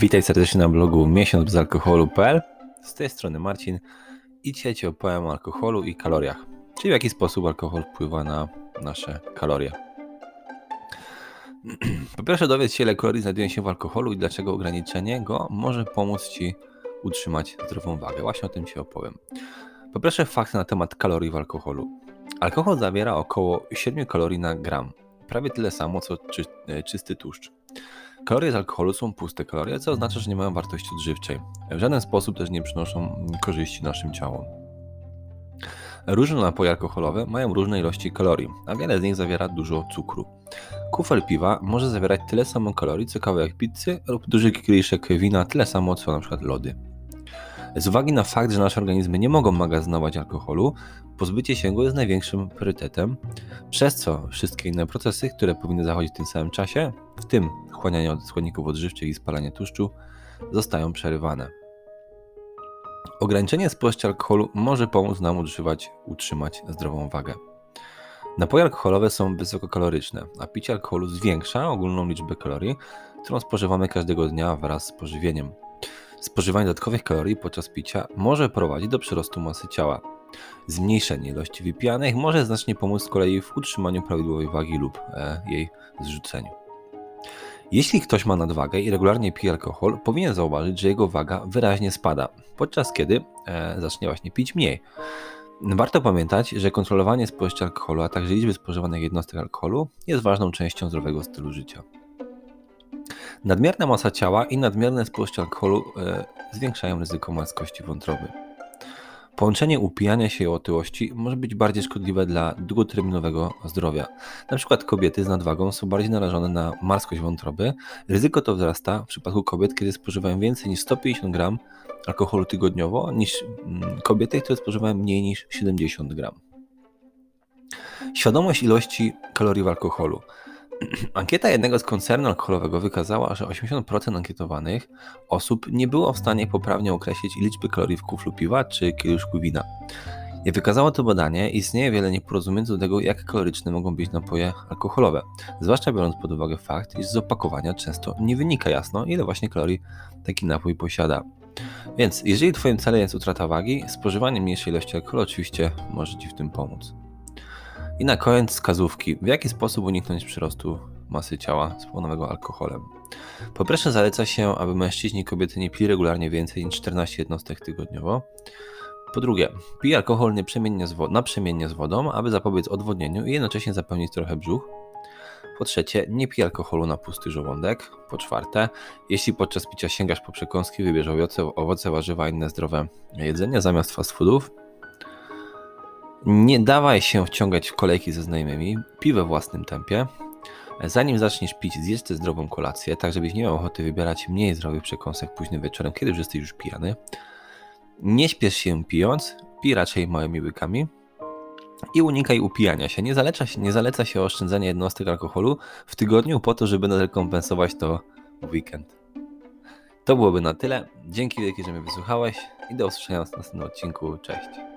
Witaj serdecznie na blogu miesiąc bez alkoholu.pl. Z tej strony Marcin i dzisiaj Ci opowiem o alkoholu i kaloriach, czyli w jaki sposób alkohol wpływa na nasze kalorie. Po pierwsze dowiedz się ile kalorii znajduje się w alkoholu i dlaczego ograniczenie go może pomóc Ci utrzymać zdrową wagę. Właśnie o tym Ci opowiem. Po pierwsze fakt na temat kalorii w alkoholu. Alkohol zawiera około 7 kalorii na gram, prawie tyle samo co e, czysty tłuszcz. Kalorie z alkoholu są puste kalorie, co oznacza, że nie mają wartości odżywczej. W żaden sposób też nie przynoszą korzyści naszym ciałom. Różne napoje alkoholowe mają różne ilości kalorii, a wiele z nich zawiera dużo cukru. Kufel piwa może zawierać tyle samo kalorii co kawałek pizzy lub duży kieliszek wina tyle samo co np. lody. Z uwagi na fakt, że nasze organizmy nie mogą magazynować alkoholu, pozbycie się go jest największym priorytetem, przez co wszystkie inne procesy, które powinny zachodzić w tym samym czasie, w tym wchłanianie składników odżywczych i spalanie tłuszczu, zostają przerywane. Ograniczenie spożycia alkoholu może pomóc nam utrzymać, utrzymać zdrową wagę. Napoje alkoholowe są wysokokaloryczne, a picie alkoholu zwiększa ogólną liczbę kalorii, którą spożywamy każdego dnia wraz z pożywieniem. Spożywanie dodatkowych kalorii podczas picia może prowadzić do przyrostu masy ciała. Zmniejszenie ilości wypijanych może znacznie pomóc z kolei w utrzymaniu prawidłowej wagi lub e, jej zrzuceniu. Jeśli ktoś ma nadwagę i regularnie pije alkohol, powinien zauważyć, że jego waga wyraźnie spada, podczas kiedy e, zacznie właśnie pić mniej. Warto pamiętać, że kontrolowanie spożycia alkoholu, a także liczby spożywanych jednostek alkoholu jest ważną częścią zdrowego stylu życia. Nadmierna masa ciała i nadmierne spożycie alkoholu e, zwiększają ryzyko marskości wątroby. Połączenie upijania się i otyłości może być bardziej szkodliwe dla długoterminowego zdrowia. Na przykład kobiety z nadwagą są bardziej narażone na marskość wątroby. Ryzyko to wzrasta w przypadku kobiet, kiedy spożywają więcej niż 150 gram alkoholu tygodniowo, niż mm, kobiety, które spożywają mniej niż 70 gram. Świadomość ilości kalorii w alkoholu. Ankieta jednego z koncernu alkoholowego wykazała, że 80% ankietowanych osób nie było w stanie poprawnie określić liczby kalorii w kuflu piwa czy kieliszku wina. Jak wykazało to badanie, istnieje wiele nieporozumień co do tego, jak kaloryczne mogą być napoje alkoholowe, zwłaszcza biorąc pod uwagę fakt, iż z opakowania często nie wynika jasno, ile właśnie kalorii taki napój posiada. Więc jeżeli Twoim celem jest utrata wagi, spożywanie mniejszej ilości alkoholu oczywiście może Ci w tym pomóc. I na koniec wskazówki. W jaki sposób uniknąć przyrostu masy ciała spowodowanego alkoholem? Po pierwsze zaleca się, aby mężczyźni i kobiety nie pili regularnie więcej niż 14 jednostek tygodniowo. Po drugie, pij alkohol naprzemiennie z, wodą, aby zapobiec odwodnieniu i jednocześnie zapełnić trochę brzuch. Po trzecie, nie pij alkoholu na pusty żołądek. Po czwarte, jeśli podczas picia sięgasz po przekąski, wybierz owoce, owoce warzywa i inne zdrowe jedzenie zamiast fast foodów. Nie dawaj się wciągać w kolejki ze znajomymi, pij we własnym tempie. Zanim zaczniesz pić, zjedz tę zdrową kolację, tak żebyś nie miał ochoty wybierać mniej zdrowych przekąsek późnym wieczorem, kiedy już jesteś już pijany. Nie śpiesz się pijąc, pij raczej małymi łykami. I unikaj upijania się. Nie zaleca, się. nie zaleca się jednostek alkoholu w tygodniu po to, żeby zrekompensować to w weekend. To byłoby na tyle. Dzięki wielkie, że mnie wysłuchałeś i do usłyszenia w następnym odcinku. Cześć.